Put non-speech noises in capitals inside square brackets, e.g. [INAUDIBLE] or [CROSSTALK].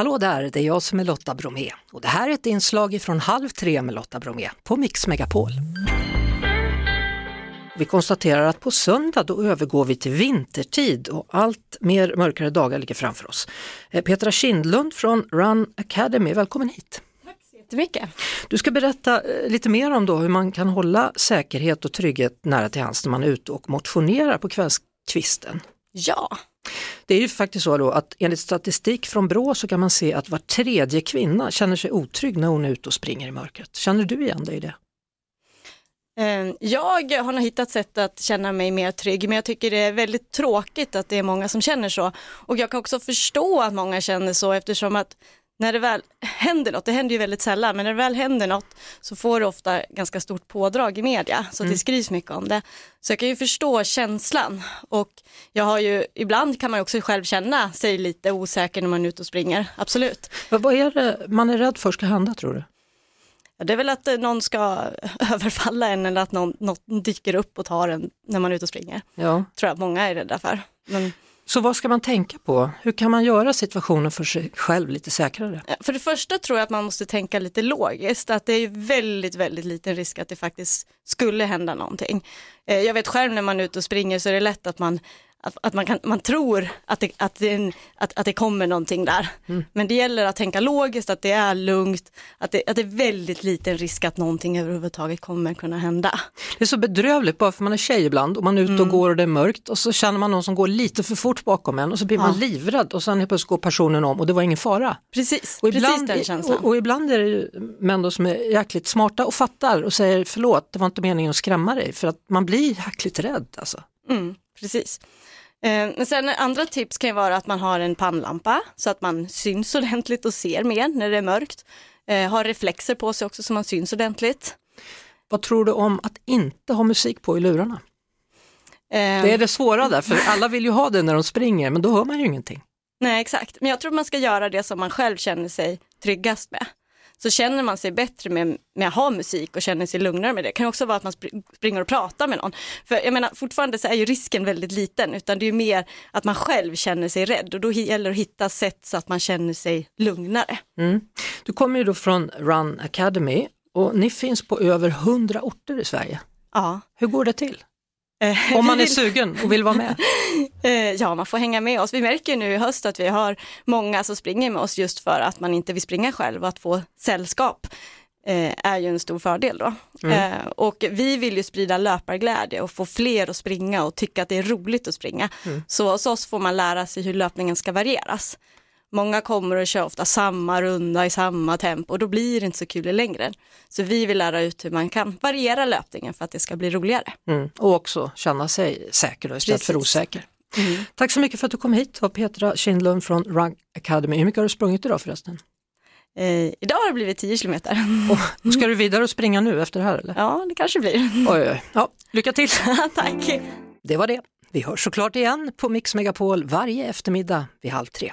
Hallå där, det är jag som är Lotta Bromé och det här är ett inslag från Halv tre med Lotta Bromé på Mix Megapol. Vi konstaterar att på söndag då övergår vi till vintertid och allt mer mörkare dagar ligger framför oss. Eh, Petra Kindlund från Run Academy, välkommen hit! jättemycket. Du ska berätta eh, lite mer om då hur man kan hålla säkerhet och trygghet nära till hands när man är ute och motionerar på kvällskvisten. Ja. Det är ju faktiskt så då att enligt statistik från Brå så kan man se att var tredje kvinna känner sig otrygg när hon är ute och springer i mörkret. Känner du igen dig i det? Eh, jag har nog hittat sätt att känna mig mer trygg men jag tycker det är väldigt tråkigt att det är många som känner så. Och jag kan också förstå att många känner så eftersom att när det väl händer något, det händer ju väldigt sällan, men när det väl händer något så får det ofta ganska stort pådrag i media, så mm. det skrivs mycket om det. Så jag kan ju förstå känslan och jag har ju, ibland kan man också själv känna sig lite osäker när man är ute och springer, absolut. Men vad är det man är rädd för ska hända tror du? Ja, det är väl att eh, någon ska [LAUGHS] överfalla en eller att någon, något dyker upp och tar en när man är ute och springer. Ja. Tror jag att många är rädda för. Men... Så vad ska man tänka på? Hur kan man göra situationen för sig själv lite säkrare? För det första tror jag att man måste tänka lite logiskt, att det är väldigt, väldigt liten risk att det faktiskt skulle hända någonting. Eh, jag vet själv när man är ute och springer så är det lätt att man att, att man, kan, man tror att det, att, det, att, att det kommer någonting där. Mm. Men det gäller att tänka logiskt, att det är lugnt, att det, att det är väldigt liten risk att någonting överhuvudtaget kommer kunna hända. Det är så bedrövligt bara för man är tjej ibland och man är ute och mm. går och det är mörkt och så känner man någon som går lite för fort bakom en och så blir ja. man livrädd och sen helt plötsligt går personen om och det var ingen fara. Precis, och ibland, precis den. Och, och, ibland är det ju män som är jäkligt smarta och fattar och säger förlåt, det var inte meningen att skrämma dig för att man blir jäkligt rädd alltså. Mm, precis. Eh, men sen andra tips kan ju vara att man har en pannlampa så att man syns [LAUGHS] ordentligt och ser mer när det är mörkt. Eh, har reflexer på sig också så man syns ordentligt. Vad tror du om att inte ha musik på i lurarna? Eh. Det är det svåra där, för alla vill ju ha det när de springer, men då hör man ju ingenting. Nej, exakt. Men jag tror man ska göra det som man själv känner sig tryggast med så känner man sig bättre med, med att ha musik och känner sig lugnare med det. Det kan också vara att man springer och pratar med någon. För jag menar fortfarande så är ju risken väldigt liten utan det är mer att man själv känner sig rädd och då gäller det att hitta sätt så att man känner sig lugnare. Mm. Du kommer ju då från Run Academy och ni finns på över 100 orter i Sverige. Ja. Hur går det till? Eh, Om man är sugen och vill vara med? [LAUGHS] Eh, ja, man får hänga med oss. Vi märker nu i höst att vi har många som springer med oss just för att man inte vill springa själv och att få sällskap eh, är ju en stor fördel då. Mm. Och vi vill ju sprida löparglädje och få fler att springa och tycka att det är roligt att springa. Mm. Så hos oss får man lära sig hur löpningen ska varieras. Många kommer och kör ofta samma runda i samma tempo och då blir det inte så kul i längden. Så vi vill lära ut hur man kan variera löpningen för att det ska bli roligare. Mm. Och också känna sig säker istället Precis. för osäker. Mm. Tack så mycket för att du kom hit och Petra Kindlund från Run Academy. Hur mycket har du sprungit idag förresten? Eh, idag har det blivit 10 kilometer. Och, ska du vidare och springa nu efter det här? Eller? Ja, det kanske blir. Oj, oj. Ja, lycka till! [LAUGHS] Tack! Det var det. Vi hörs såklart igen på Mix Megapol varje eftermiddag vid halv tre.